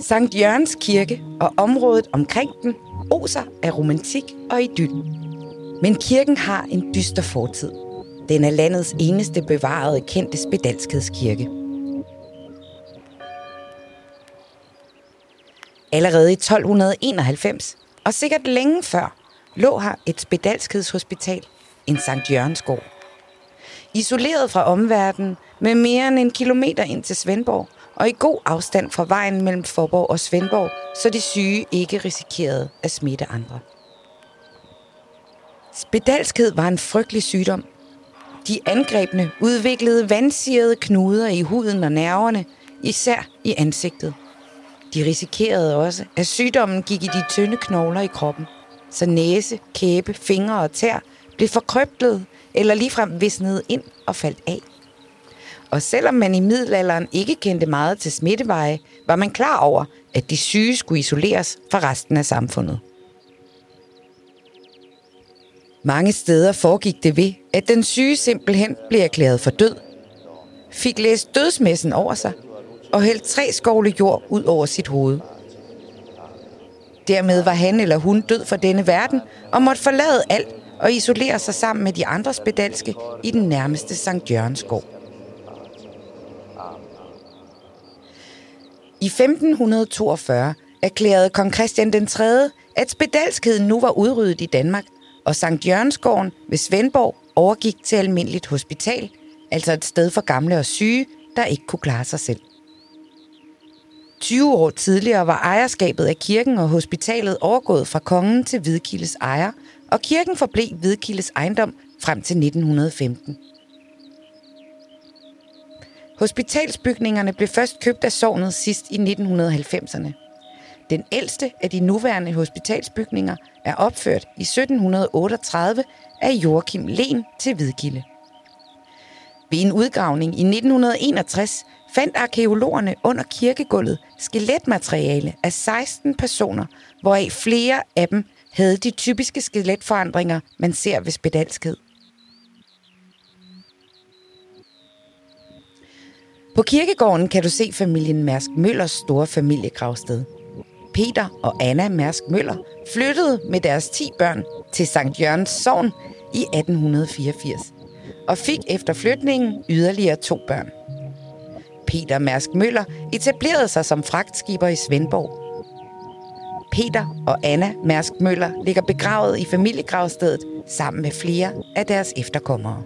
Sankt Jørgens Kirke og området omkring den oser af romantik og idyll. Men kirken har en dyster fortid. Den er landets eneste bevarede kendte spedalskhedskirke. Allerede i 1291, og sikkert længe før, lå her et spedalskhedshospital, en Sankt Jørgensgård. Isoleret fra omverdenen med mere end en kilometer ind til Svendborg, og i god afstand fra vejen mellem Forborg og Svendborg, så de syge ikke risikerede at smitte andre. Spedalskhed var en frygtelig sygdom. De angrebne udviklede vandsirede knuder i huden og nerverne, især i ansigtet. De risikerede også, at sygdommen gik i de tynde knogler i kroppen, så næse, kæbe, fingre og tær blev forkrøblet eller ligefrem visnede ind og faldt af. Og selvom man i middelalderen ikke kendte meget til smitteveje, var man klar over, at de syge skulle isoleres fra resten af samfundet. Mange steder foregik det ved, at den syge simpelthen blev erklæret for død, fik læst dødsmessen over sig og hældt tre skovle jord ud over sit hoved. Dermed var han eller hun død for denne verden og måtte forlade alt og isolerer sig sammen med de andre spedalske i den nærmeste Sankt Jørgens gård. I 1542 erklærede kong Christian den 3., at spedalskheden nu var udryddet i Danmark, og Sankt Jørgensgården ved Svendborg overgik til almindeligt hospital, altså et sted for gamle og syge, der ikke kunne klare sig selv. 20 år tidligere var ejerskabet af kirken og hospitalet overgået fra kongen til Hvidkildes ejer, og kirken forblev Hvidkildes ejendom frem til 1915. Hospitalsbygningerne blev først købt af sovnet sidst i 1990'erne. Den ældste af de nuværende hospitalsbygninger er opført i 1738 af Joachim Len til Hvidkilde. Ved en udgravning i 1961 fandt arkeologerne under kirkegulvet skeletmateriale af 16 personer, hvoraf flere af dem havde de typiske skeletforandringer, man ser ved spedalskhed. På kirkegården kan du se familien Mærsk Møllers store familiegravsted. Peter og Anna Mærsk Møller flyttede med deres 10 børn til Sankt Jørgens Sogn i 1884 og fik efter flytningen yderligere to børn. Peter Mærsk Møller etablerede sig som fragtskiber i Svendborg. Peter og Anna Mærsk Møller ligger begravet i familiegravstedet sammen med flere af deres efterkommere.